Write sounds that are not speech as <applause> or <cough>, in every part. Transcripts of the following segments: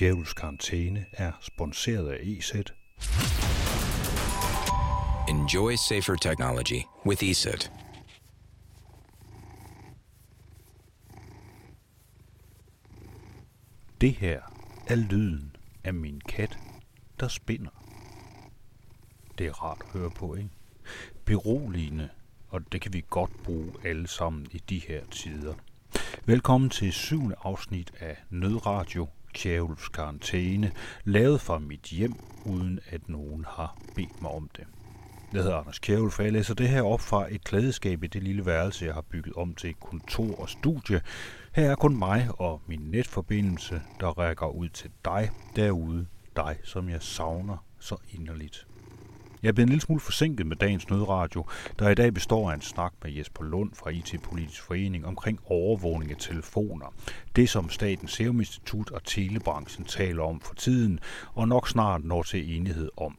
Djævels Karantæne er sponsoreret af EZ. Enjoy safer technology with ESET. Det her er lyden af min kat, der spinder. Det er rart at høre på, ikke? Beroligende, og det kan vi godt bruge alle sammen i de her tider. Velkommen til syvende afsnit af Nødradio Kjævels Karantæne, lavet fra mit hjem, uden at nogen har bedt mig om det. Jeg hedder Anders Kjævel, for jeg læser det her op fra et klædeskab i det lille værelse, jeg har bygget om til kontor og studie. Her er kun mig og min netforbindelse, der rækker ud til dig derude, dig som jeg savner så inderligt. Jeg er blevet en lille smule forsinket med dagens nødradio, der i dag består af en snak med Jesper Lund fra IT Politisk Forening omkring overvågning af telefoner. Det som Statens Serum Institut og telebranchen taler om for tiden, og nok snart når til enighed om.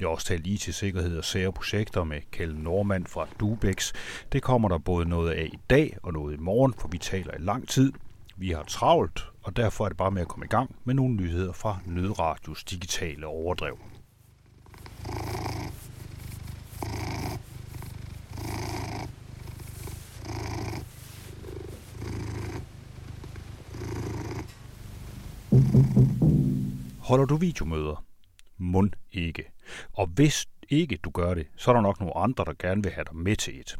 Jeg har også talt IT-sikkerhed og sære projekter med Kjell Normand fra Dubex. Det kommer der både noget af i dag og noget i morgen, for vi taler i lang tid. Vi har travlt, og derfor er det bare med at komme i gang med nogle nyheder fra Nødradios digitale overdrev. Holder du videomøder? Mund ikke. Og hvis ikke du gør det, så er der nok nogle andre, der gerne vil have dig med til et.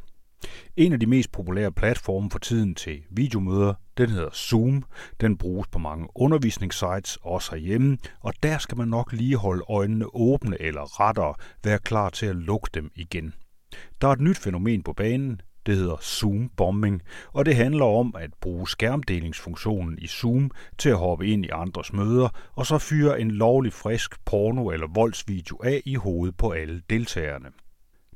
En af de mest populære platforme for tiden til videomøder, den hedder Zoom. Den bruges på mange undervisningssites, også herhjemme, og der skal man nok lige holde øjnene åbne eller rettere være klar til at lukke dem igen. Der er et nyt fænomen på banen, det hedder Zoom-bombing, og det handler om at bruge skærmdelingsfunktionen i Zoom til at hoppe ind i andres møder, og så fyre en lovlig frisk porno- eller voldsvideo af i hovedet på alle deltagerne.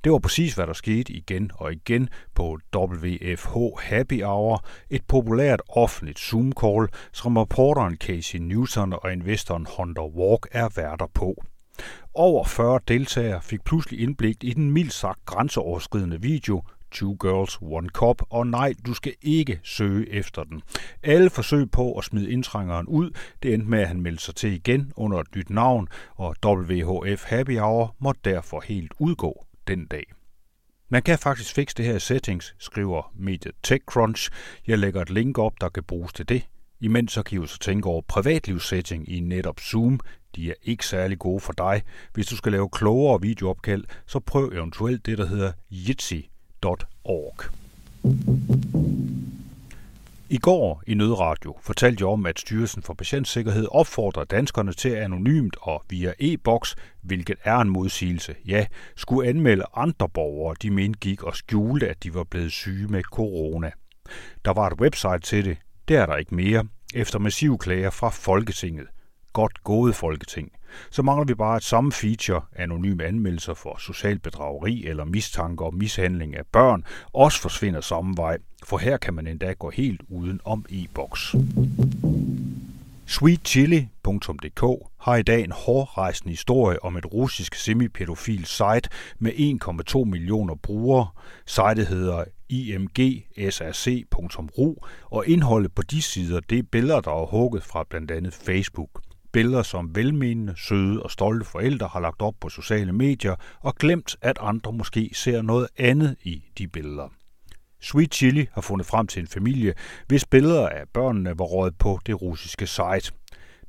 Det var præcis, hvad der skete igen og igen på WFH Happy Hour, et populært offentligt Zoom-call, som reporteren Casey Newton og investoren Hunter Walk er værter på. Over 40 deltagere fik pludselig indblik i den mildt sagt grænseoverskridende video, Two Girls, One Cup, og nej, du skal ikke søge efter den. Alle forsøg på at smide indtrængeren ud, det endte med, at han meldte sig til igen under et nyt navn, og WHF Happy Hour måtte derfor helt udgå den dag. Man kan faktisk fikse det her i settings, skriver mediet TechCrunch. Jeg lægger et link op, der kan bruges til det. Imens så kan I jo så tænke over privatlivssetting i netop Zoom. De er ikke særlig gode for dig. Hvis du skal lave klogere videoopkald, så prøv eventuelt det, der hedder Jitsi www.nødradio.org. I går i Nødradio fortalte jeg om, at Styrelsen for Patientsikkerhed opfordrer danskerne til anonymt og via e-boks, hvilket er en modsigelse, ja, skulle anmelde andre borgere, de mente gik og skjulte, at de var blevet syge med corona. Der var et website til det. Det er der ikke mere, efter massive klager fra Folketinget. Godt gået Folketing – så mangler vi bare et samme feature, anonyme anmeldelser for social bedrageri eller mistanke om mishandling af børn, også forsvinder samme vej, for her kan man endda gå helt uden om e-boks. SweetChili.dk har i dag en hårdrejsende historie om et russisk semipædofil site med 1,2 millioner brugere. Sitet hedder imgsrc.ru, og indholdet på de sider det er billeder, der er hugget fra blandt andet Facebook. Billeder, som velmenende, søde og stolte forældre har lagt op på sociale medier og glemt, at andre måske ser noget andet i de billeder. Sweet Chili har fundet frem til en familie, hvis billeder af børnene var røget på det russiske site.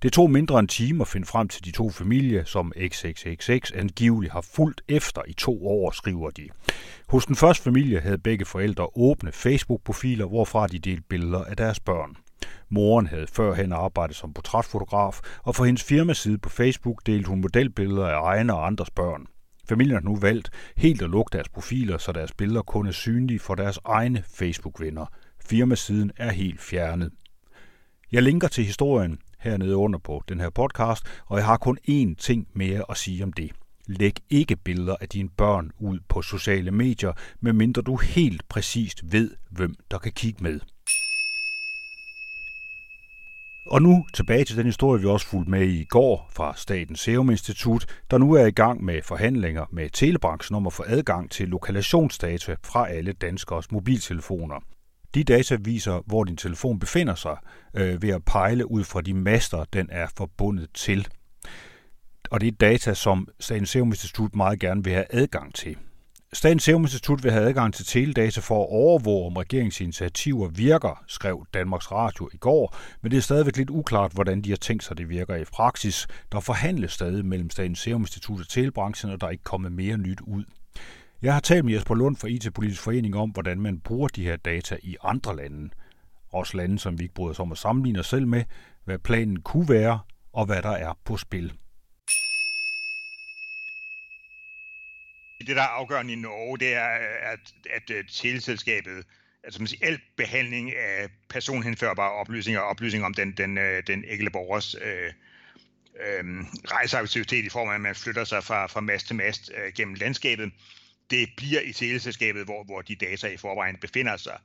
Det tog mindre end time at finde frem til de to familier, som XXXX angiveligt har fulgt efter i to år, skriver de. Hos den første familie havde begge forældre åbne Facebook-profiler, hvorfra de delte billeder af deres børn. Moren havde førhen arbejdet som portrætfotograf, og for hendes firmaside på Facebook delte hun modelbilleder af egne og andres børn. Familien har nu valgt helt at lukke deres profiler, så deres billeder kun er synlige for deres egne Facebook-venner. Firmasiden er helt fjernet. Jeg linker til historien hernede under på den her podcast, og jeg har kun én ting mere at sige om det. Læg ikke billeder af dine børn ud på sociale medier, medmindre du helt præcist ved, hvem der kan kigge med. Og nu tilbage til den historie, vi også fulgte med i går fra Statens Serum Institut, der nu er i gang med forhandlinger med telebranchen om at få adgang til lokalisationsdata fra alle danskers mobiltelefoner. De data viser, hvor din telefon befinder sig, øh, ved at pejle ud fra de master, den er forbundet til. Og det er data, som Statens Serum Institut meget gerne vil have adgang til. Statens Serum Institut vil have adgang til teledata for at overvåge, om regeringsinitiativer virker, skrev Danmarks Radio i går, men det er stadigvæk lidt uklart, hvordan de har tænkt sig, det virker i praksis. Der forhandles stadig mellem Statens Serum Institut og telebranchen, og der er ikke kommet mere nyt ud. Jeg har talt med Jesper Lund fra IT-politisk forening om, hvordan man bruger de her data i andre lande. Også lande, som vi ikke bryder os om at sammenligne os selv med, hvad planen kunne være, og hvad der er på spil. Det, der er afgørende i Norge, det er, at, at øh, teleselskabet, altså man siger, al behandling af personhenførbare oplysninger, oplysninger om den, den, øh, den enkelte borgers øh, øh, rejseaktivitet i form af, at man flytter sig fra, fra mast til mast øh, gennem landskabet, det bliver i teleselskabet, hvor, hvor de data i forvejen befinder sig.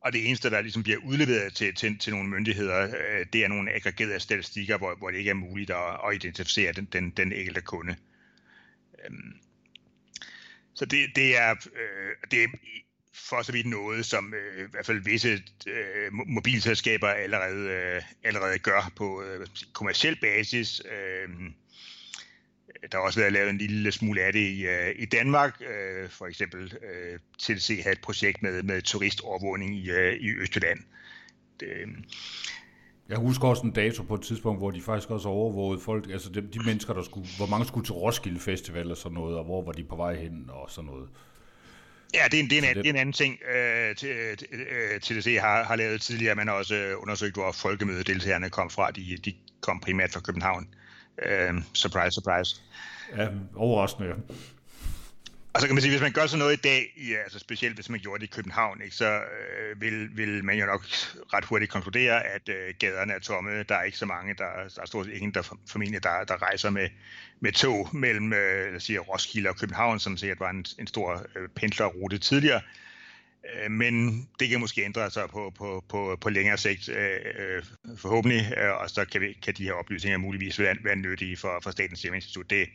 Og det eneste, der ligesom bliver udleveret til, til, til nogle myndigheder, øh, det er nogle aggregerede statistikker, hvor, hvor det ikke er muligt at, at identificere den, den, den enkelte kunde. Øh så det, det, er, øh, det er for så vidt noget, som øh, i hvert fald visse øh, mobilselskaber allerede, øh, allerede gør på øh, kommersiel basis. Øh, der har også været lavet en lille smule af det i, øh, i Danmark. Øh, for eksempel øh, TDC havde et projekt med, med turistovervågning i, øh, i Østjylland. Det, jeg husker også en dato på et tidspunkt, hvor de faktisk også overvågede folk, altså de, de mennesker, der skulle, hvor mange skulle til Roskilde Festival og sådan noget, og hvor var de på vej hen og sådan noget. Ja, det er en, det er en, det er en anden ting, øh, til, øh, TDC har, har lavet tidligere. Man har også øh, undersøgt, hvor folkemødedeltagerne kom fra. De, de kom primært fra København. Øh, surprise, surprise. Ja, overraskende. Og så kan man sige, hvis man gør sådan noget i dag, ja, altså specielt hvis man gjorde det i København, ikke, så øh, vil, vil man jo nok ret hurtigt konkludere, at øh, gaderne er tomme. Der er ikke så mange, der, der er stort set ingen, der formentlig der, der rejser med, med tog mellem øh, lad sige, Roskilde og København, som sikkert var en, en stor øh, pendlerrute tidligere. Øh, men det kan måske ændre sig på, på, på, på længere sigt, øh, øh forhåbentlig, øh, og så kan, vi, kan de her oplysninger muligvis være, være nyttige for, for Statens Serum Institut. Det,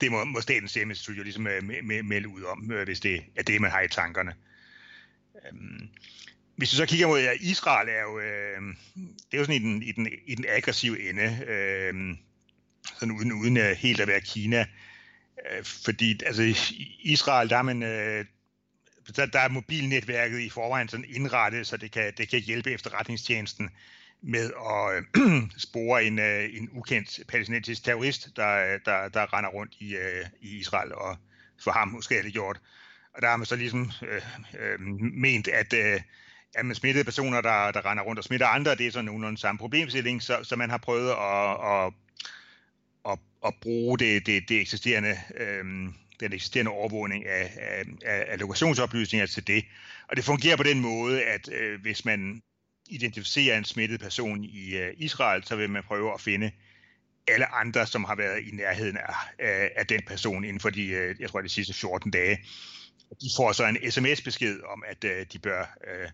det må, må Statens Serum Institut jo ligesom øh, melde ud om, øh, hvis det er det, man har i tankerne. Øhm, hvis du så kigger mod ja, Israel, er jo, øh, det er jo sådan i den, i den, i den aggressive ende, øh, sådan uden, uden øh, helt at være Kina. Øh, fordi altså, i Israel, der er man, øh, der, der er mobilnetværket i forvejen sådan indrettet, så det kan, det kan hjælpe efterretningstjenesten med at øh, <clears throat> spore en, øh, en ukendt palæstinensisk terrorist, der, øh, der, der render rundt i, øh, i Israel, og for ham måske er det gjort. Og der har man så ligesom øh, øh, ment, at, øh, at man smittede personer, der, der render rundt og smitter andre, det er sådan nogenlunde samme problemstilling, så, så man har prøvet at, at, at, at bruge det, det, det eksisterende, øh, den eksisterende overvågning af, af, af lokationsoplysninger til det. Og det fungerer på den måde, at øh, hvis man identificere en smittet person i øh, Israel, så vil man prøve at finde alle andre, som har været i nærheden af, af, af den person inden for de, øh, jeg tror, de sidste 14 dage. De får så en sms-besked om, at de bør, uh,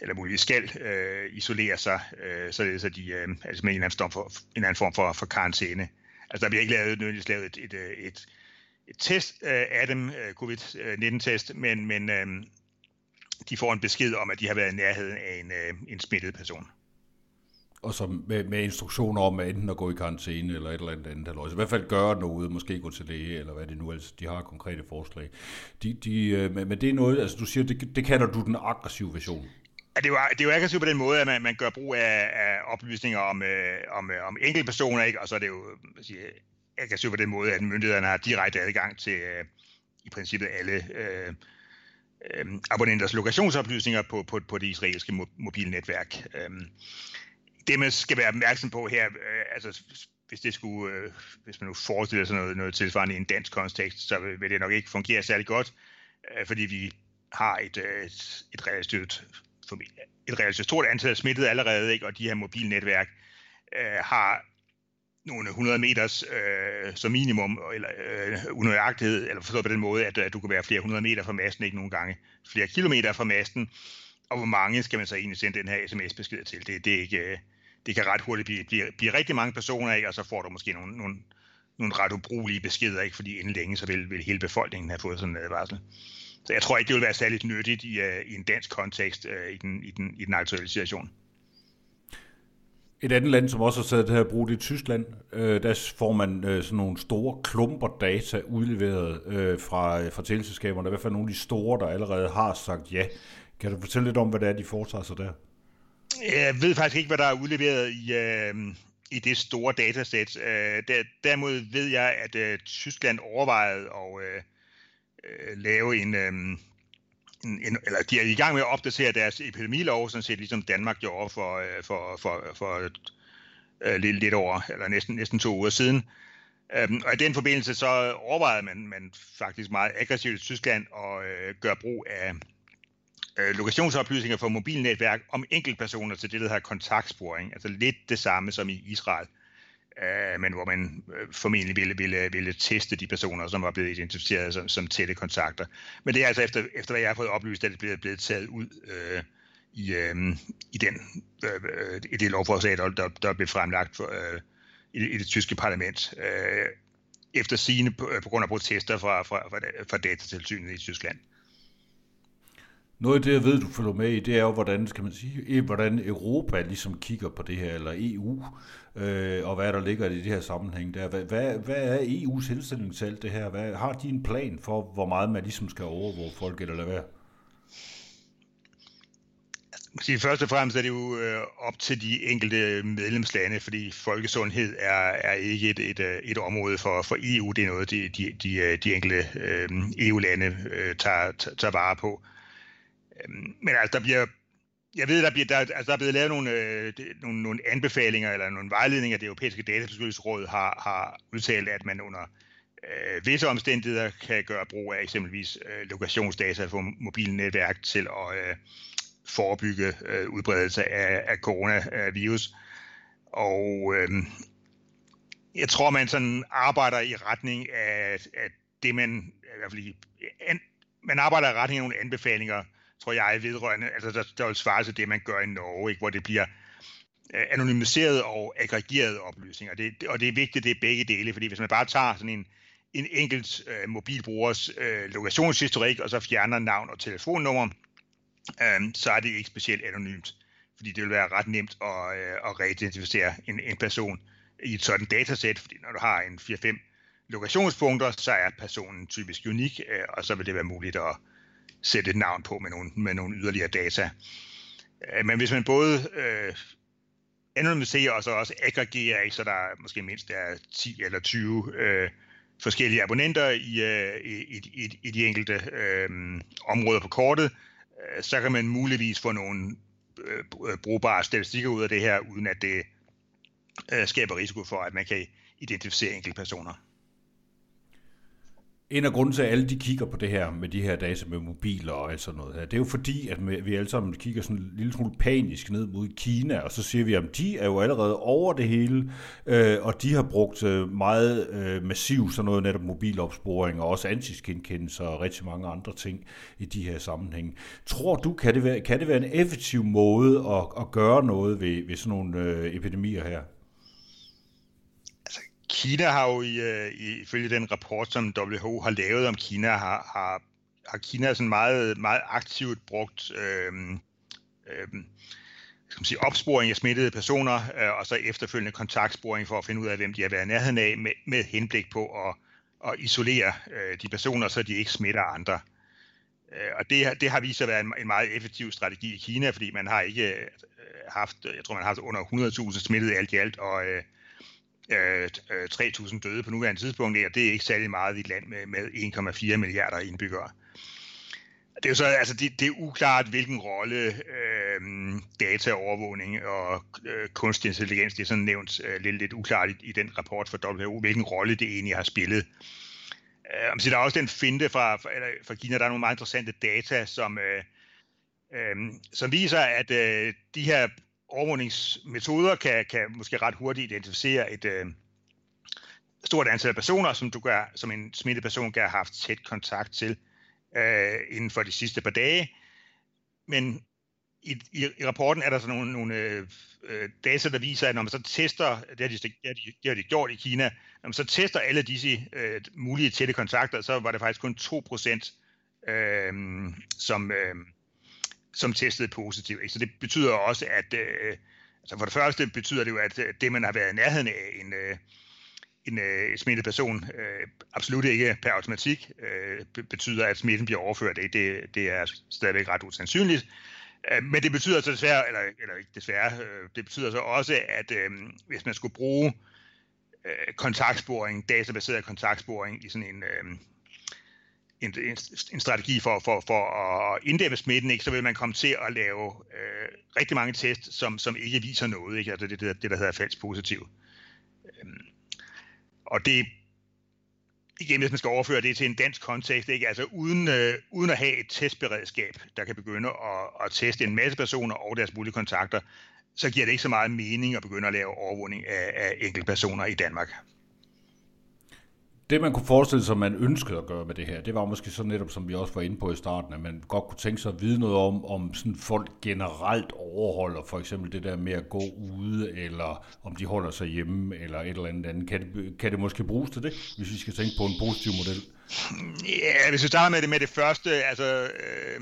eller muligvis skal, isolere sig, uh, således at de altså med en eller anden form for, en anden form for, for karantæne. Altså der bliver ikke lavet, nødvendigvis lavet et, et, et, et test uh, af dem, covid-19-test, men, men de får en besked om, at de har været i nærheden af en, øh, en smittet person. Og så med, med instruktioner om at enten at gå i karantæne eller et eller andet andet. Eller i hvert fald gøre noget, måske gå til læge, eller hvad det nu er. De har konkrete forslag. De, de, øh, men det er noget, altså du siger, det, det kalder du den aggressive version. Ja, det er, jo, det er jo aggressivt på den måde, at man, man gør brug af, af oplysninger om, øh, om, øh, om enkeltpersoner, ikke? og så er det jo sige, aggressivt på den måde, at myndighederne har direkte adgang til øh, i princippet alle øh, øh, abonnenters lokationsoplysninger på, på, på det israelske mobilnetværk. Øh, det man skal være opmærksom på her, øh, altså hvis det skulle, øh, hvis man nu forestiller sig noget, noget tilsvarende i en dansk kontekst, så vil det nok ikke fungere særlig godt, øh, fordi vi har et, øh, et, et relativt et relativt stort antal smittede allerede, ikke? og de her mobilnetværk øh, har nogle 100 meters øh, som minimum, eller øh, unøjagtighed, eller forstået på den måde, at, at du kan være flere hundrede meter fra masten, ikke nogle gange flere kilometer fra masten, og hvor mange skal man så egentlig sende den her sms-besked til? Det, det, er ikke, øh, det kan ret hurtigt blive, blive, blive rigtig mange personer, ikke? og så får du måske nogle, nogle, nogle ret ubrugelige beskeder, ikke? fordi inden længe så vil, vil hele befolkningen have fået sådan en advarsel. så jeg tror ikke, det vil være særligt nyttigt i, uh, i en dansk kontekst uh, i, den, i, den, i den aktuelle situation. Et andet land, som også har taget det her brug, det er Tyskland. Øh, der får man øh, sådan nogle store klumper data udleveret øh, fra, øh, fra teleselskaberne. Der er i hvert fald nogle af de store, der allerede har sagt ja. Kan du fortælle lidt om, hvad det er, de foretager sig der? Jeg ved faktisk ikke, hvad der er udleveret i, øh, i det store datasæt. Øh, der, derimod ved jeg, at øh, Tyskland overvejede at øh, øh, lave en, øh, en, en, eller de er i gang med at opdatere deres epidemilov, sådan set ligesom Danmark gjorde for, øh, for, for, for øh, lidt, lidt over, eller næsten, næsten to uger siden. Øhm, og i den forbindelse så overvejede man, man faktisk meget aggressivt i Tyskland at øh, gøre brug af øh, lokationsoplysninger for mobilnetværk om enkeltpersoner til det, der hedder kontaktsporing. Altså lidt det samme som i Israel, øh, Øh, men hvor man øh, formentlig ville, ville, ville teste de personer, som var blevet identificeret som, som tætte kontakter. Men det er altså efter, efter hvad jeg har fået oplyst, at det bliver blevet taget ud øh, i, øh, i, den, øh, øh, i det lovforslag, der, der, der blev fremlagt for, øh, i, i det tyske parlament. Øh, efter sine på, på grund af protester fra, fra, fra, fra datatilsynet i Tyskland. Noget af det, jeg ved, du følger med i, det er jo, hvordan, skal man sige, hvordan Europa ligesom kigger på det her, eller EU, øh, og hvad der ligger i det her sammenhæng der. Hvad, hvad, hvad er EU's indstilling til alt det her? Hvad, har de en plan for, hvor meget man ligesom skal overvåge folk, eller lade være? Altså, sige, først og fremmest er det jo øh, op til de enkelte medlemslande, fordi folkesundhed er, er ikke et, et, øh, et område for, for EU. Det er noget, de, de, de, øh, de enkelte øh, EU-lande øh, tager, tager vare på. Øhm, men altså, der bliver, jeg ved, der, bliver, der, altså, der er blevet lavet nogle, øh, nogle, nogle anbefalinger eller nogle vejledninger, det europæiske databeskyttelsesråd har, har udtalt, at man under øh, visse omstændigheder kan gøre brug af eksempelvis øh, lokationsdata for mobilnetværk til at øh, forebygge øh, udbredelse af, af coronavirus. Og øh, jeg tror, man sådan arbejder i retning af, af det, man i hvert fald an, man arbejder i retning af nogle anbefalinger, tror jeg, vedrørende, altså der, der vil svare til det, man gør i Norge, ikke? hvor det bliver øh, anonymiseret og aggregeret oplysninger. Det, og det er vigtigt, det er begge dele, fordi hvis man bare tager sådan en, en enkelt øh, mobilbrugers øh, lokationshistorik, og så fjerner navn og telefonnummer, øh, så er det ikke specielt anonymt, fordi det vil være ret nemt at, øh, at reidentificere en, en person i et sådan datasæt, fordi når du har en 4-5 lokationspunkter, så er personen typisk unik, øh, og så vil det være muligt at sætte et navn på med nogle, med nogle yderligere data. Øh, men hvis man både øh, anonymiserer og så også aggregerer, så der måske mindst er 10 eller 20 øh, forskellige abonnenter i, øh, i, i, i de enkelte øh, områder på kortet, øh, så kan man muligvis få nogle øh, brugbare statistikker ud af det her, uden at det øh, skaber risiko for, at man kan identificere enkelte personer. En af grunden til, at alle de kigger på det her med de her data med mobiler og alt sådan noget her, det er jo fordi, at vi alle sammen kigger sådan en lille smule panisk ned mod Kina, og så siger vi, at de er jo allerede over det hele, øh, og de har brugt øh, meget øh, massivt sådan noget netop mobilopsporing og også ansigtsgenkendelse og rigtig mange andre ting i de her sammenhænge. Tror du, kan det være, kan det være en effektiv måde at, at gøre noget ved, ved sådan nogle øh, epidemier her? Kina har jo i, øh, i, ifølge den rapport, som WHO har lavet om Kina, har, har, har Kina sådan meget, meget aktivt brugt øh, øh, skal man sige, opsporing af smittede personer, øh, og så efterfølgende kontaktsporing for at finde ud af, hvem de har været nærheden af, med, med henblik på at, at isolere øh, de personer, så de ikke smitter andre. Øh, og det, det har vist sig at være en, en meget effektiv strategi i Kina, fordi man har ikke øh, haft, jeg tror man har haft under 100.000 smittede alt i alt, og øh, øh, 3.000 øh, døde på nuværende tidspunkt, og det er ikke særlig meget i et land med, med 1,4 milliarder indbyggere. Det er jo så, altså det, det er uklart, hvilken rolle øh, dataovervågning og øh, kunstig intelligens, det er sådan nævnt øh, lidt, lidt uklart i, i den rapport fra WHO, hvilken rolle det egentlig har spillet. Øh, så der er også den finte fra, fra, fra Kina, der er nogle meget interessante data, som, øh, øh, som viser, at øh, de her overvågningsmetoder kan, kan måske ret hurtigt identificere et øh, stort antal personer, som du gør, som en smittet person kan have haft tæt kontakt til øh, inden for de sidste par dage. Men i, i, i rapporten er der så nogle, nogle øh, data, der viser, at når man så tester, det har de, det har de, det har de gjort i Kina, når man så tester alle disse øh, mulige tætte kontakter, så var det faktisk kun 2% øh, som, øh, som testede positivt. Ikke? Så det betyder også, at øh, altså for det første betyder det jo, at øh, det, man har været i nærheden af en, øh, en øh, smittet person, øh, absolut ikke per automatik øh, betyder, at smitten bliver overført. Det, det, det er stadigvæk ret usandsynligt. Øh, men det betyder så desværre, eller, eller ikke desværre, øh, det betyder så også, at øh, hvis man skulle bruge øh, kontaktsporing, databaseret kontaktsporing i sådan en, øh, en, en, strategi for, for, for at inddæmme smitten, ikke, så vil man komme til at lave øh, rigtig mange tests, som, som ikke viser noget. Ikke? Altså det, det, det, der hedder falsk positiv. Øhm, og det igen, hvis man skal overføre det til en dansk kontekst, ikke? Altså uden, øh, uden at have et testberedskab, der kan begynde at, at teste en masse personer og deres mulige kontakter, så giver det ikke så meget mening at begynde at lave overvågning af, af enkelte personer i Danmark. Det man kunne forestille sig, man ønskede at gøre med det her, det var måske så netop, som vi også var inde på i starten, at man godt kunne tænke sig at vide noget om, om sådan folk generelt overholder for eksempel det der med at gå ude, eller om de holder sig hjemme, eller et eller andet andet. Kan det, kan det måske bruges til det, hvis vi skal tænke på en positiv model? Ja, hvis vi starter med det, med det første, altså øh,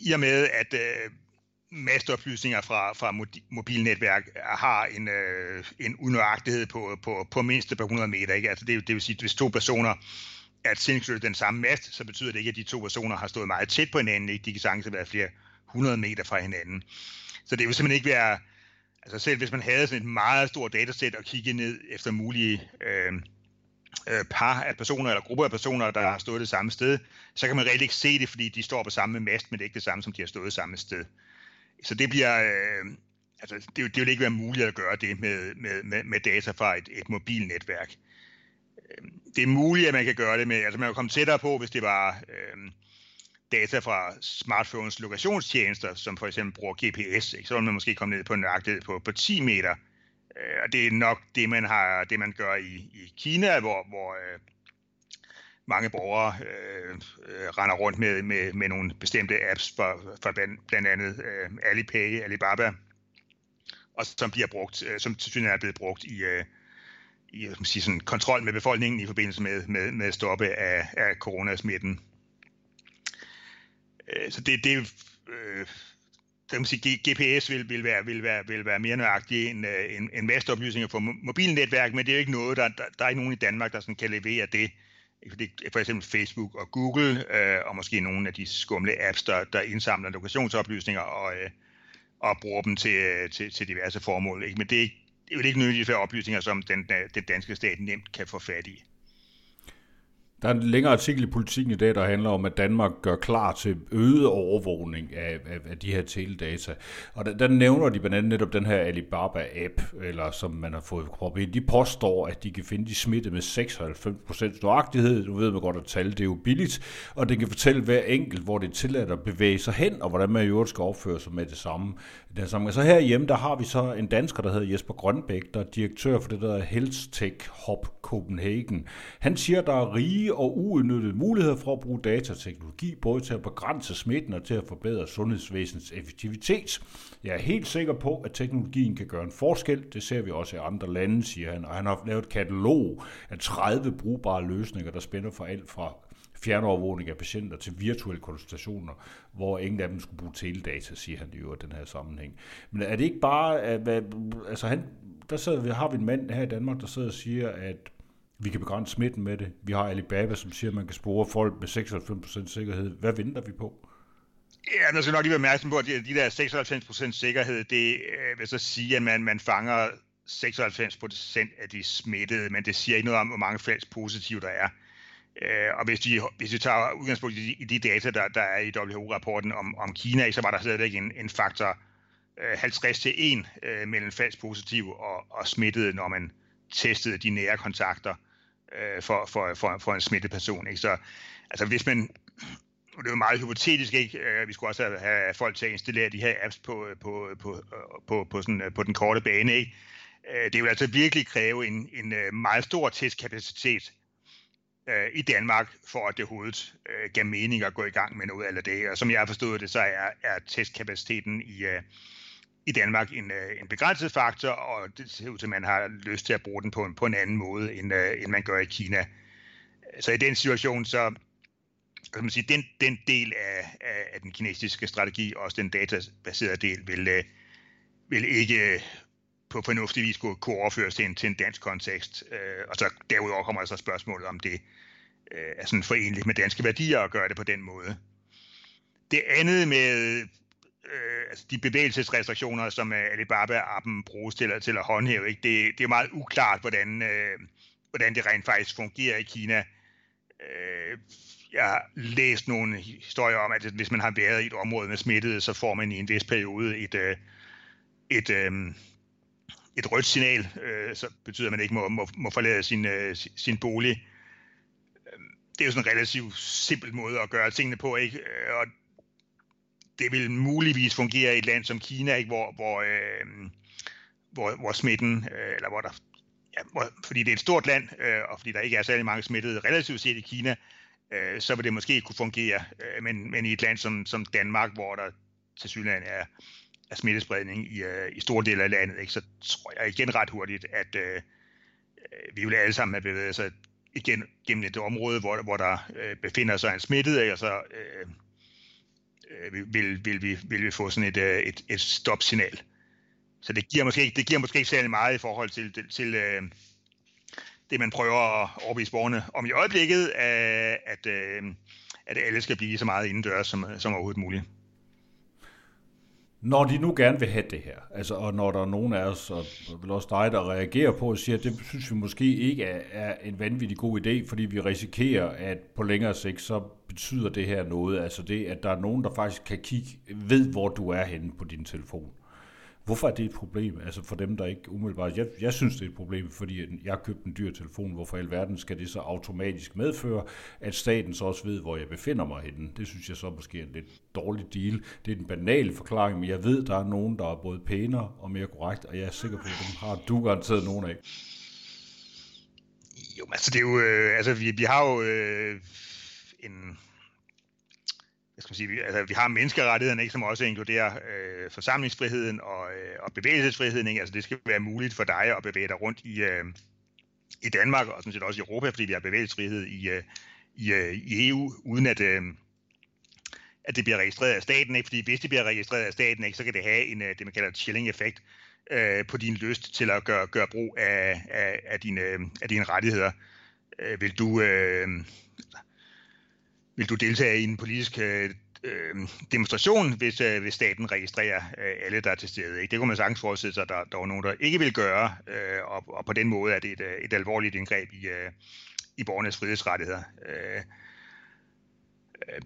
i og med, at øh, masteoplysninger fra, fra mobilnetværk øh, har en, øh, en unøjagtighed på, på, på mindst par 100 meter. Ikke? Altså det, det vil sige, at hvis to personer er tilknyttet den samme mast, så betyder det ikke, at de to personer har stået meget tæt på hinanden. Ikke? De kan sagtens være flere 100 meter fra hinanden. Så det vil simpelthen ikke være... Altså selv hvis man havde sådan et meget stort datasæt og kigge ned efter mulige øh, øh, par af personer eller grupper af personer, der har stået det samme sted, så kan man reelt ikke se det, fordi de står på samme mast, men det er ikke det samme, som de har stået samme sted så det bliver, øh, altså det, det vil ikke være muligt at gøre det med, med, med, med data fra et, et mobilnetværk. Øh, det er muligt, at man kan gøre det med, altså man kan komme tættere på, hvis det var øh, data fra smartphones lokationstjenester, som for eksempel bruger GPS, ikke? så vil man måske komme ned på en nøjagtighed på, på 10 meter. Øh, og det er nok det, man har, det man gør i, i Kina, hvor, hvor øh, mange borgere øh, øh, render rundt med, med, med nogle bestemte apps for, for blandt, blandt andet øh, Alipay, Alibaba, og som bliver brugt, øh, som til er blevet brugt i, øh, i man sige, sådan, kontrol med befolkningen i forbindelse med, med, med stoppe af, af coronasmitten. Øh, så det, det øh, det kan sige, GPS vil, vil, være, vil, være, vil være mere nøjagtig end, øh, end, end masteoplysninger for mobilnetværk, men det er jo ikke noget, der, der, der er ikke nogen i Danmark, der sådan kan levere det for eksempel Facebook og Google, øh, og måske nogle af de skumle apps, der, der indsamler lokationsoplysninger og, øh, og bruger dem til, øh, til, til diverse formål. Ikke? Men det er, ikke, det er jo ikke nødvendigvis oplysninger, som den, øh, den danske stat nemt kan få fat i. Der er en længere artikel i Politiken i dag, der handler om, at Danmark gør klar til øget overvågning af, af, af de her teledata. Og der, der nævner de blandt andet netop den her Alibaba-app, eller som man har fået proppet De påstår, at de kan finde de smitte med 96% nøjagtighed. Du ved man godt, at tal det er jo billigt, og det kan fortælle hver enkelt, hvor det er tilladt at bevæge sig hen, og hvordan man i øvrigt skal opføre sig med det samme. Det samme. Så herhjemme, der har vi så en dansker, der hedder Jesper Grønbæk, der er direktør for det der Health Tech Hub Copenhagen. Han siger, der er rige og uudnyttede muligheder for at bruge datateknologi, både til at begrænse smitten og til at forbedre sundhedsvæsenets effektivitet. Jeg er helt sikker på, at teknologien kan gøre en forskel. Det ser vi også i andre lande, siger han. Og han har lavet et katalog af 30 brugbare løsninger, der spænder for alt fra fjernovervågning af patienter til virtuelle konsultationer, hvor ingen af dem skulle bruge teledata, siger han i øvrigt den her sammenhæng. Men er det ikke bare, at, altså han, der sidder, har vi en mand her i Danmark, der sidder og siger, at vi kan begrænse smitten med det. Vi har Alibaba, som siger, at man kan spore folk med 96% sikkerhed. Hvad venter vi på? Ja, der skal nok lige være opmærksom på, at de, de der 96% sikkerhed, det øh, vil så sige, at man, man fanger 96% af de smittede, men det siger ikke noget om, hvor mange falsk positive der er. Øh, og hvis, de, hvis vi tager udgangspunkt i de, i de data, der, der er i WHO-rapporten om, om Kina, så var der stadigvæk en, en faktor øh, 50 til 1 øh, mellem falsk positiv og, og smittede, når man testede de nære kontakter øh, for, for, for, for en smittet person. Ikke? Så altså, hvis man det er jo meget hypotetisk, ikke? Øh, vi skulle også have folk til at installere de her apps på, øh, på, øh, på, på, på, sådan, på den korte bane. Ikke? Det vil altså virkelig kræve en, en meget stor testkapacitet i Danmark, for at det overhovedet gav mening at gå i gang med noget af det. Og som jeg har forstået det, så er, er testkapaciteten i, øh, i Danmark en, øh, en begrænset faktor, og det ser ud til, at man har lyst til at bruge den på en, på en anden måde, end, øh, end man gør i Kina. Så i den situation, så kan man sige, den, den del af, af, af den kinesiske strategi, også den databaserede del, vil, øh, vil ikke på fornuftig vis kunne, kunne overføres til en, til en dansk kontekst. Øh, og så derudover kommer så spørgsmålet, om det øh, er sådan forenligt med danske værdier at gøre det på den måde. Det andet med øh, altså de bevægelsesrestriktioner, som øh, Alibaba-appen bruges til, til at håndhæve, ikke? Det, det er meget uklart, hvordan, øh, hvordan det rent faktisk fungerer i Kina. Øh, jeg har læst nogle historier om, at hvis man har været i et område med smittede, så får man i en vis periode et, øh, et, øh, et rødt signal, øh, så betyder, at man ikke må, må, må forlade sin, øh, sin bolig. Øh, det er jo sådan en relativt simpel måde at gøre tingene på, ikke? Øh, og det vil muligvis fungere i et land som Kina, ikke? Hvor, hvor, øh, hvor, hvor smitten, øh, eller hvor der, ja, hvor, fordi det er et stort land, øh, og fordi der ikke er særlig mange smittede relativt set i Kina, øh, så vil det måske kunne fungere. Øh, men, men i et land som, som Danmark, hvor der til synligheden er, er smittespredning i, øh, i store dele af landet, ikke, så tror jeg igen ret hurtigt, at øh, øh, vi vil alle sammen have bevæget sig igen gennem et område, hvor, hvor der øh, befinder sig en smittet, ikke, og så øh, øh, vil, vil, vi, vil vi få sådan et, øh, et, et stopsignal. Så det giver måske ikke, det giver måske ikke særlig meget i forhold til, til, til øh, det, man prøver at overbevise borgerne om i øjeblikket, at, at, øh, at alle skal blive så meget indendørs som, som overhovedet muligt. Når de nu gerne vil have det her, altså, og når der er nogen af os, og vel også dig, der reagerer på og siger, at det synes vi måske ikke er, er en vanvittig god idé, fordi vi risikerer, at på længere sigt, så betyder det her noget. Altså det, at der er nogen, der faktisk kan kigge, ved hvor du er henne på din telefon. Hvorfor er det et problem? Altså for dem, der ikke umiddelbart... Jeg, jeg synes, det er et problem, fordi jeg har købt en dyr telefon. Hvorfor i alverden skal det så automatisk medføre, at staten så også ved, hvor jeg befinder mig henne? Det synes jeg så måske er en lidt dårlig deal. Det er en banal forklaring, men jeg ved, der er nogen, der er både pænere og mere korrekt, og jeg er sikker på, at dem har du garanteret nogen af. Jo, altså det er jo... Øh, altså vi, vi har jo... Øh, en skal skal sige, vi, altså, vi har menneskerettighederne, ikke, som også inkluderer øh, forsamlingsfriheden og, øh, og bevægelsesfriheden. Ikke? Altså, det skal være muligt for dig at bevæge dig rundt i, øh, i Danmark og sådan set også i Europa, fordi vi har bevægelsesfrihed i, øh, i, øh, i EU, uden at, øh, at det bliver registreret af staten. Ikke? Fordi hvis det bliver registreret af staten, ikke, så kan det have en, øh, det, man kalder et chilling-effekt øh, på din lyst til at gøre, gøre brug af, af, af, dine, øh, af dine rettigheder. Øh, vil du... Øh, vil du deltage i en politisk øh, øh, demonstration, hvis, øh, hvis staten registrerer øh, alle, der er til stede. Ikke? Det kunne man sagtens forestille sig, at der, der var nogen, der ikke vil gøre, øh, og, og på den måde er det et, øh, et alvorligt indgreb i, øh, i borgernes frihedsrettigheder. Øh, øh,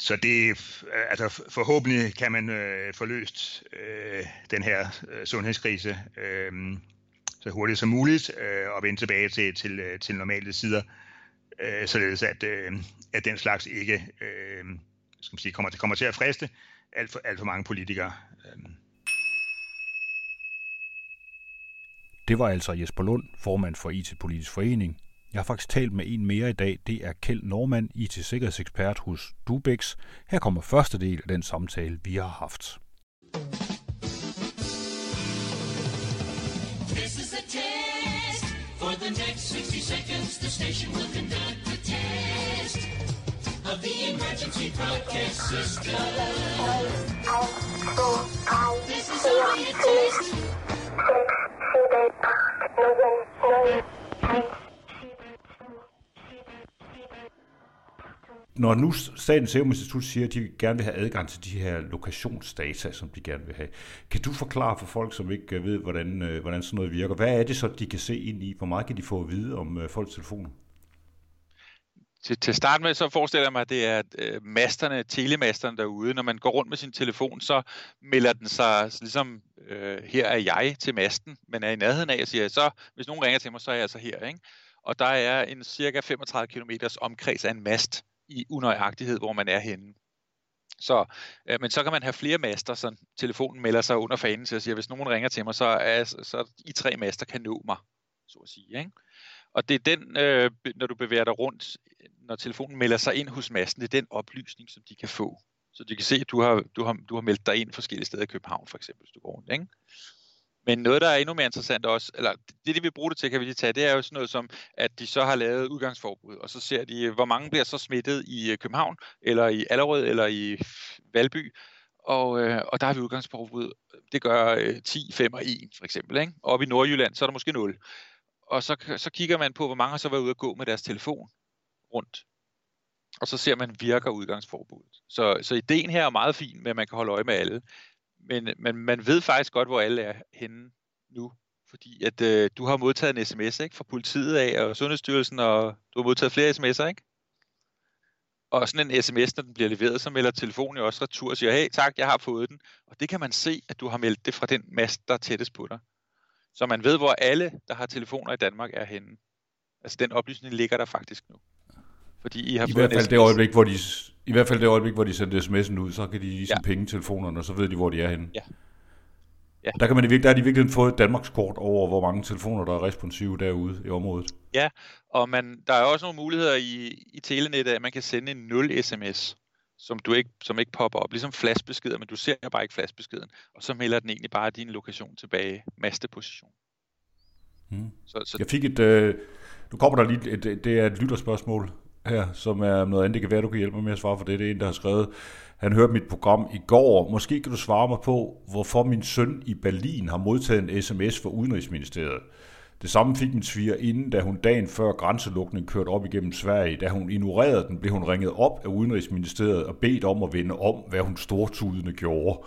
så det, øh, altså forhåbentlig kan man øh, få løst øh, den her øh, sundhedskrise øh, så hurtigt som muligt øh, og vende tilbage til, til, til normale sider øh, Øh, således at, øh, at den slags ikke øh, skal man sige, kommer, til, kommer til at friste alt for, alt for mange politikere. Øh. Det var altså Jesper Lund, formand for IT-politisk forening. Jeg har faktisk talt med en mere i dag. Det er Kjeld Normand, IT-sikkerhedsekspert hos Dubex. Her kommer første del af den samtale, vi har haft. The next 60 seconds, the station will conduct a test of the emergency broadcast system. This is only a test. Når nu Statens Serum Institut siger, at de gerne vil have adgang til de her lokationsdata, som de gerne vil have, kan du forklare for folk, som ikke øh, ved, hvordan, øh, hvordan sådan noget virker, hvad er det så, de kan se ind i? Hvor meget kan de få at vide om øh, folks telefoner? Til, til start med, så forestiller jeg mig, at det er øh, masterne, telemasterne derude. Når man går rundt med sin telefon, så melder den sig ligesom, øh, her er jeg til masten, men er i nærheden af og siger, så hvis nogen ringer til mig, så er jeg altså her. Ikke? Og der er en cirka 35 km omkreds af en mast i unøjagtighed, hvor man er henne. Så, øh, men så kan man have flere master, så telefonen melder sig under fanen til at sige, at hvis nogen ringer til mig, så er så I tre master kan nå mig, så at sige. Ikke? Og det er den, øh, når du bevæger dig rundt, når telefonen melder sig ind hos masten, det er den oplysning, som de kan få. Så de kan se, at du har, du har, du har meldt dig ind forskellige steder i København, for eksempel, hvis du går rundt. Ikke? Men noget, der er endnu mere interessant også, eller det, de vil bruge det til, kan vi lige tage, det er jo sådan noget som, at de så har lavet udgangsforbud, og så ser de, hvor mange bliver så smittet i øh, København, eller i Allerød, eller i Valby, og, øh, og der har vi udgangsforbud. Det gør øh, 10, 5 og 1 for eksempel. Ikke? Og oppe i Nordjylland, så er der måske 0. Og så, så kigger man på, hvor mange har så været ude at gå med deres telefon rundt. Og så ser man, virker udgangsforbuddet. Så, så ideen her er meget fin med, at man kan holde øje med alle. Men, men man ved faktisk godt, hvor alle er henne nu. Fordi at øh, du har modtaget en sms ikke, fra politiet af og Sundhedsstyrelsen, og du har modtaget flere sms'er, ikke? Og sådan en sms, når den bliver leveret, så melder telefonen jo også retur og siger, hey tak, jeg har fået den. Og det kan man se, at du har meldt det fra den mast, der er tættest på dig. Så man ved, hvor alle, der har telefoner i Danmark, er henne. Altså den oplysning ligger der faktisk nu. Fordi I har I fået hvert fald det øjeblik, hvor de, i hvert fald det øjeblik, hvor de sender sms'en ud, så kan de lige ja. penge telefonerne, og så ved de, hvor de er henne. Ja. Ja. Der, kan man der har de virkelig fået et Danmarks kort over, hvor mange telefoner, der er responsive derude i området. Ja, og man, der er også nogle muligheder i, i telenettet, at man kan sende en 0 sms, som, du ikke, som ikke popper op, ligesom flashbeskeder, men du ser bare ikke flashbeskeden, og så melder den egentlig bare din lokation tilbage, masteposition. Hmm. Så, så... Jeg fik et, øh, nu kommer der lige, et, det er et lytterspørgsmål her, som er noget andet, det kan være, du kan hjælpe mig med at svare for det, det er en, der har skrevet, han hørte mit program i går. Måske kan du svare mig på, hvorfor min søn i Berlin har modtaget en sms fra Udenrigsministeriet. Det samme fik min sviger inden, da hun dagen før grænselukningen kørte op igennem Sverige. Da hun ignorerede den, blev hun ringet op af Udenrigsministeriet og bedt om at vende om, hvad hun stortudende gjorde.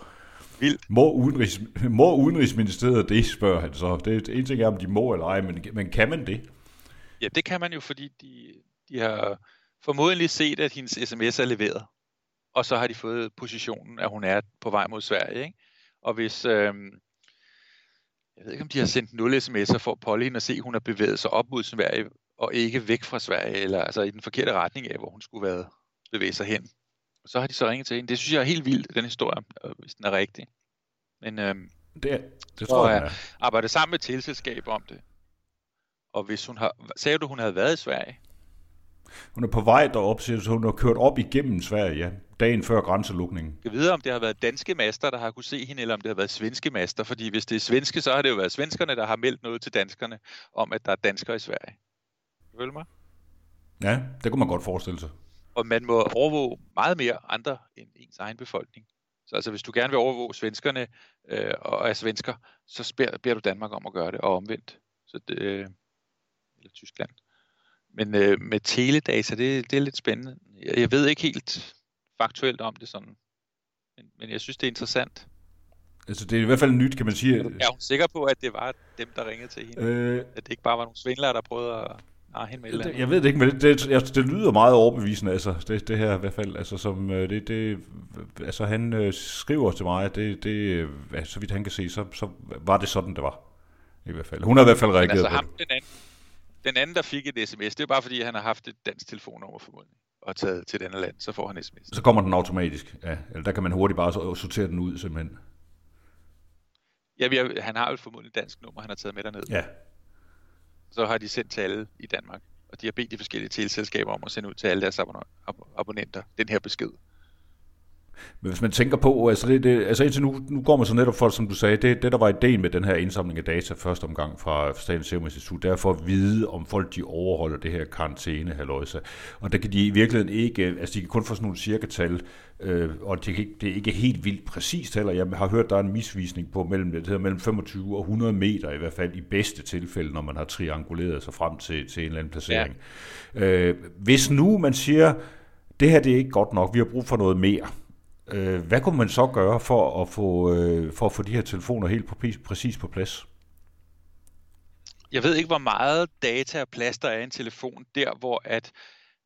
Vildt. Må, udenrigs, må Udenrigsministeriet det, spørger han så. Det er en ting er, om de må eller ej, men, men kan man det? Ja, det kan man jo, fordi de, de har formodentlig set, at hendes sms er leveret og så har de fået positionen, at hun er på vej mod Sverige. Ikke? Og hvis, øh, jeg ved ikke om de har sendt 0 sms'er for hende at se, at hun har bevæget sig op mod Sverige, og ikke væk fra Sverige, eller altså i den forkerte retning af, hvor hun skulle være bevæge sig hen. Og så har de så ringet til hende. Det synes jeg er helt vildt, den historie, hvis den er rigtig. Men øh, det, det tror jeg, jeg arbejde sammen med tilselskab om det. Og hvis hun har, sagde du, hun havde været i Sverige? Hun er på vej derop, så hun har kørt op igennem Sverige, ja dagen før grænselukningen. Jeg ved, om det har været danske master, der har kunne se hende, eller om det har været svenske master. Fordi hvis det er svenske, så har det jo været svenskerne, der har meldt noget til danskerne om, at der er danskere i Sverige. Følger mig? Ja, det kunne man godt forestille sig. Og man må overvåge meget mere andre end ens egen befolkning. Så altså, hvis du gerne vil overvåge svenskerne øh, og er svensker, så beder, beder du Danmark om at gøre det, og omvendt. Så det, øh, eller Tyskland. Men øh, med teledata, det, det er lidt spændende. Jeg, jeg ved ikke helt, faktuelt om det sådan. Men, men jeg synes, det er interessant. Altså, det er i hvert fald nyt, kan man sige. Er hun sikker på, at det var dem, der ringede til hende? Øh... At det ikke bare var nogle svindlere, der prøvede at narre hende med det, Jeg ved det ikke, men det, det, det, det lyder meget overbevisende, altså, det, det her i hvert fald. Altså, som, øh, det, det, altså han øh, skriver til mig, at det, det, så vidt han kan se, så, så var det sådan, det var. I hvert fald. Hun har i hvert fald reageret altså, på ham. Den anden, den anden, der fik et sms, det er bare fordi, han har haft et dansk telefonnummer formodentlig og taget til et andet land, så får han sms. Så kommer den automatisk, ja. Eller der kan man hurtigt bare sortere den ud, simpelthen. Ja, vi har, han har jo formodentlig dansk nummer, han har taget med derned. Ja. Så har de sendt til alle i Danmark, og de har bedt de forskellige teleselskaber om at sende ud til alle deres abonnenter den her besked. Men hvis man tænker på, altså, det, det, altså indtil nu, nu går man så netop for, som du sagde, det, det der var ideen med den her indsamling af data første omgang fra Statens Serum Institut, det er for at vide, om folk de overholder det her karantæne, halløjsa. Og der kan de i virkeligheden ikke, altså de kan kun få sådan nogle cirkatal, øh, og det, kan, det er ikke helt vildt præcist heller. Jeg har hørt, der er en misvisning på mellem, det hedder, mellem 25 og 100 meter i hvert fald i bedste tilfælde, når man har trianguleret sig frem til, til en eller anden placering. Ja. Øh, hvis nu man siger, det her det er ikke godt nok, vi har brug for noget mere, Øh, hvad kunne man så gøre for at få, øh, for at få de her telefoner helt på, præcis på plads? Jeg ved ikke, hvor meget data og plads der er i en telefon, der hvor at,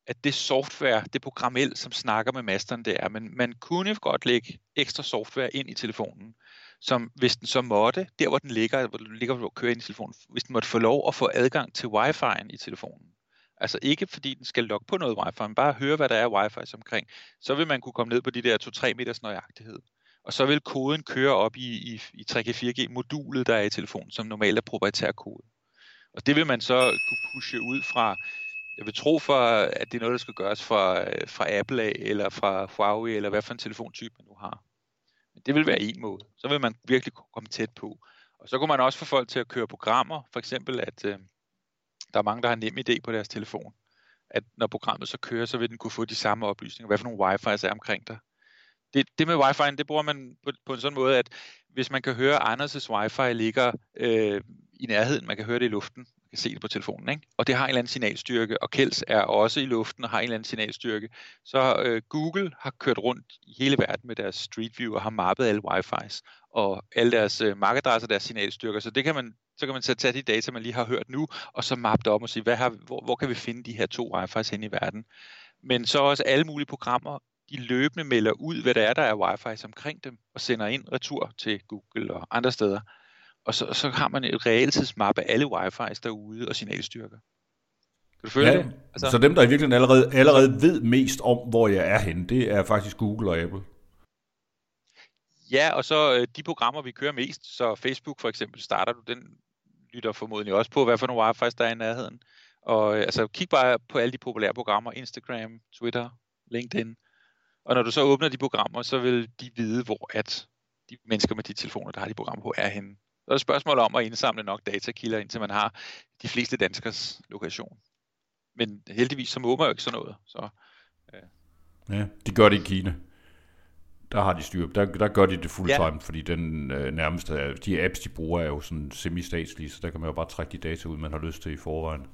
at det software, det programmel, som snakker med masteren, det er. Men man kunne godt lægge ekstra software ind i telefonen, som hvis den så måtte, der hvor den ligger, hvor den ligger, hvor kører ind i telefonen, hvis den måtte få lov at få adgang til wifi'en i telefonen, Altså ikke fordi den skal logge på noget wifi, men bare høre, hvad der er wifi omkring. Så vil man kunne komme ned på de der 2-3 meters nøjagtighed. Og så vil koden køre op i, i, i 3G4G-modulet, der er i telefonen, som normalt er proprietær kode. Og det vil man så kunne pushe ud fra, jeg vil tro for, at det er noget, der skal gøres fra, fra Apple af, eller fra Huawei, eller hvad for en telefontype man nu har. Men det vil være en måde. Så vil man virkelig komme tæt på. Og så kunne man også få folk til at køre programmer, for eksempel at øh, der er mange, der har nem idé på deres telefon, at når programmet så kører, så vil den kunne få de samme oplysninger, hvad for nogle wifi'er er omkring dig. Det, det med wifi'en, det bruger man på, på en sådan måde, at hvis man kan høre, at Anders' wifi ligger øh, i nærheden, man kan høre det i luften, man kan se det på telefonen, ikke? og det har en eller anden signalstyrke, og Kels er også i luften og har en eller anden signalstyrke, så øh, Google har kørt rundt i hele verden med deres Street View og har mappet alle wifi's og alle deres øh, markedresser, deres signalstyrker, så det kan man så kan man så tage de data, man lige har hørt nu, og så mappe det op og sige, hvad har, hvor, hvor kan vi finde de her to wifi's hen i verden. Men så også alle mulige programmer, de løbende melder ud, hvad der er, der er wifi's omkring dem, og sender ind retur til Google og andre steder. Og så, så har man et realtidsmappe af alle wifi's derude og signalstyrker. Kan du følge ja, det? Altså... Så dem, der i virkeligheden allerede, allerede ved mest om, hvor jeg er henne, det er faktisk Google og Apple. Ja, og så øh, de programmer, vi kører mest, så Facebook for eksempel, starter du, den lytter formodentlig også på, hvad for nogle wifi's der er i nærheden. Og øh, altså, kig bare på alle de populære programmer, Instagram, Twitter, LinkedIn. Og når du så åbner de programmer, så vil de vide, hvor at de mennesker med de telefoner, der har de programmer på, er henne. Så er det et spørgsmål om at indsamle nok datakilder, indtil man har de fleste danskers lokation. Men heldigvis så måber jo ikke sådan noget. Så, øh. Ja, de gør det i Kina. Der har de styr der, der gør de det fulltime, ja. fordi den øh, nærmeste, de apps, de bruger, er jo sådan semi-statslige, så der kan man jo bare trække de data ud, man har lyst til i forvejen.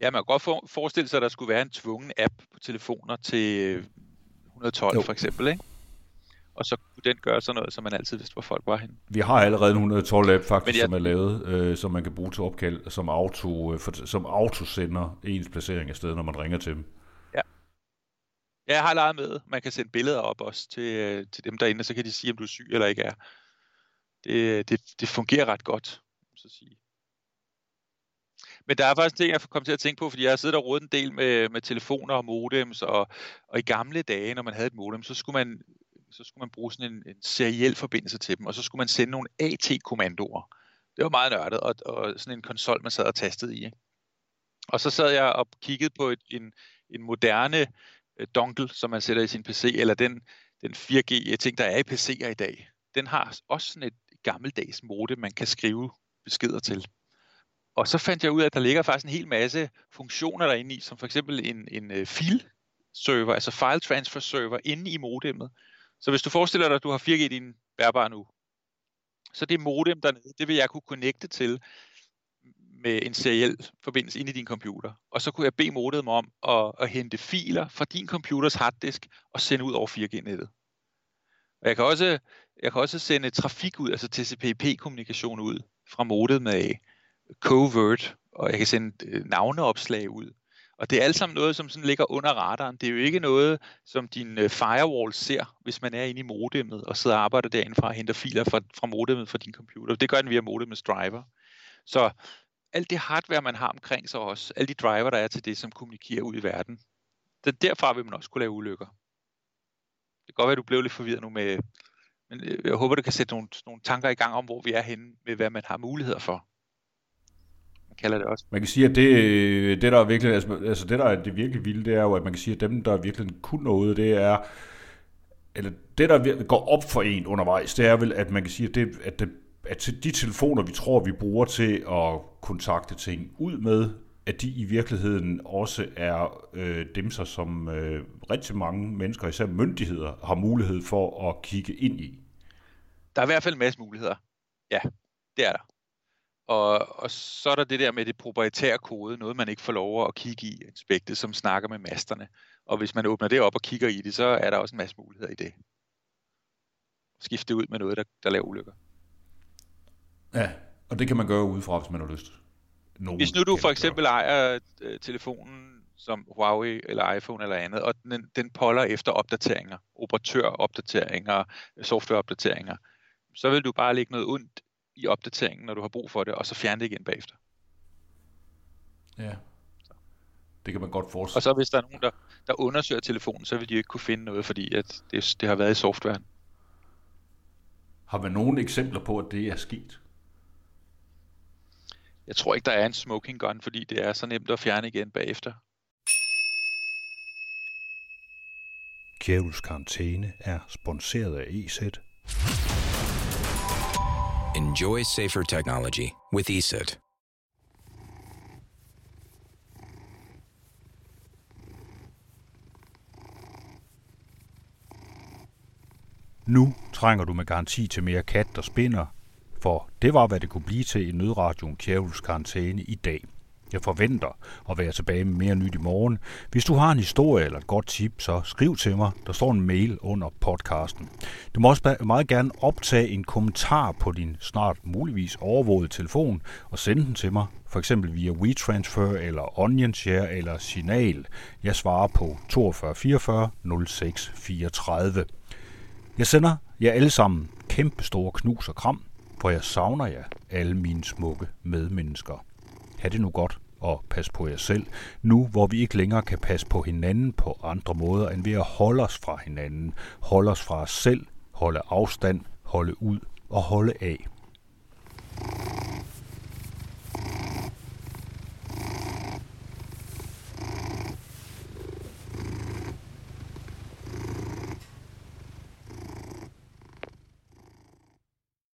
Ja, man kan godt for, forestille sig, at der skulle være en tvungen app på telefoner til 112 jo. for eksempel, ikke? Og så kunne den gøre sådan noget, så man altid vidste, hvor folk var henne. Vi har allerede en 112 app faktisk, jeg... som er lavet, øh, som man kan bruge til opkald, som, auto, øh, for, som autosender ens placering af stedet, når man ringer til dem. Ja. Jeg har leget med. Man kan sende billeder op også til, øh, til dem derinde, så kan de sige, om du er syg eller ikke er. Det, øh, det, det fungerer ret godt, så sige. Men der er faktisk en ting, jeg kom til at tænke på, fordi jeg har siddet og rodet en del med, med telefoner og modems, og, og i gamle dage, når man havde et modem, så skulle man, så skulle man bruge sådan en, en seriel forbindelse til dem, og så skulle man sende nogle AT-kommandoer. Det var meget nørdet, og, og sådan en konsol, man sad og tastede i. Ikke? Og så sad jeg og kiggede på et, en, en moderne Øh, dongle, som man sætter i sin PC, eller den, den 4G-ting, der er i PC'er i dag. Den har også sådan et gammeldags mode, man kan skrive beskeder til. Og så fandt jeg ud af, at der ligger faktisk en hel masse funktioner derinde i, som for eksempel en, en øh, file server, altså file transfer server inde i modemmet. Så hvis du forestiller dig, at du har 4G i din bærbare nu, så det modem dernede, det vil jeg kunne connecte til med en seriel forbindelse ind i din computer. Og så kunne jeg bede modemet om at, at hente filer fra din computers harddisk og sende ud over 4G-nettet. Og jeg kan også, jeg kan også sende trafik ud, altså TCP/IP-kommunikation ud fra modemet med covert, og jeg kan sende øh, navneopslag ud. Og det er alt sammen noget, som sådan ligger under radaren. Det er jo ikke noget, som din øh, firewall ser, hvis man er inde i modemmet og sidder og arbejder derinde fra og henter filer fra, fra modemmet fra din computer. Det gør den via modemmets driver. Så alt det hardware, man har omkring sig også, alle de driver, der er til det, som kommunikerer ud i verden, det, derfra vil man også kunne lave ulykker. Det kan godt være, at du blev lidt forvirret nu med, men øh, jeg håber, du kan sætte nogle, nogle tanker i gang om, hvor vi er henne med, hvad man har muligheder for Man kalder det også. Man kan sige, at det, det der er virkelig, altså, altså det der er det virkelig vilde, det er jo, at man kan sige, at dem, der virkelig kun noget, det er, eller det, der går op for en undervejs, det er vel, at man kan sige, at, det, at, det, at de telefoner, vi tror, vi bruger til at kontakte ting ud med, at de i virkeligheden også er øh, dem, så, som øh, rigtig mange mennesker, især myndigheder, har mulighed for at kigge ind i. Der er i hvert fald en masse muligheder. Ja, det er der. Og, og så er der det der med det proprietære kode, noget man ikke får lov at kigge i inspektet, som snakker med masterne. Og hvis man åbner det op og kigger i det, så er der også en masse muligheder i det. Skifte ud med noget, der, der laver ulykker. Ja, og det kan man gøre udefra, hvis man har lyst. Nogen hvis nu du for eksempel ejer øh, telefonen som Huawei eller iPhone eller andet, og den, den poller efter opdateringer, operatøropdateringer, softwareopdateringer, så vil du bare lægge noget ondt i opdateringen, når du har brug for det, og så fjerne det igen bagefter. Ja, det kan man godt forestille. Og så hvis der er nogen, der, der undersøger telefonen, så vil de ikke kunne finde noget, fordi at det, det har været i softwaren. Har man nogle eksempler på, at det er sket? Jeg tror ikke, der er en smoking gun, fordi det er så nemt at fjerne igen bagefter. Kjævels karantæne er sponsoreret af EZ Enjoy safer technology with ESET. Nu trænger du med garanti til mere kat, der spinder, for det var, hvad det kunne blive til i nødradioen Kjærhus karantæne i dag. Jeg forventer at være tilbage med mere nyt i morgen. Hvis du har en historie eller et godt tip, så skriv til mig. Der står en mail under podcasten. Du må også meget gerne optage en kommentar på din snart muligvis overvågede telefon og sende den til mig, for eksempel via WeTransfer eller OnionShare eller Signal. Jeg svarer på 42 44 06 34. Jeg sender jer alle sammen kæmpe store knus og kram, for jeg savner jer, alle mine smukke medmennesker. Ha' det nu godt og pas på jer selv, nu hvor vi ikke længere kan passe på hinanden på andre måder end ved at holde os fra hinanden, holde os fra os selv, holde afstand, holde ud og holde af.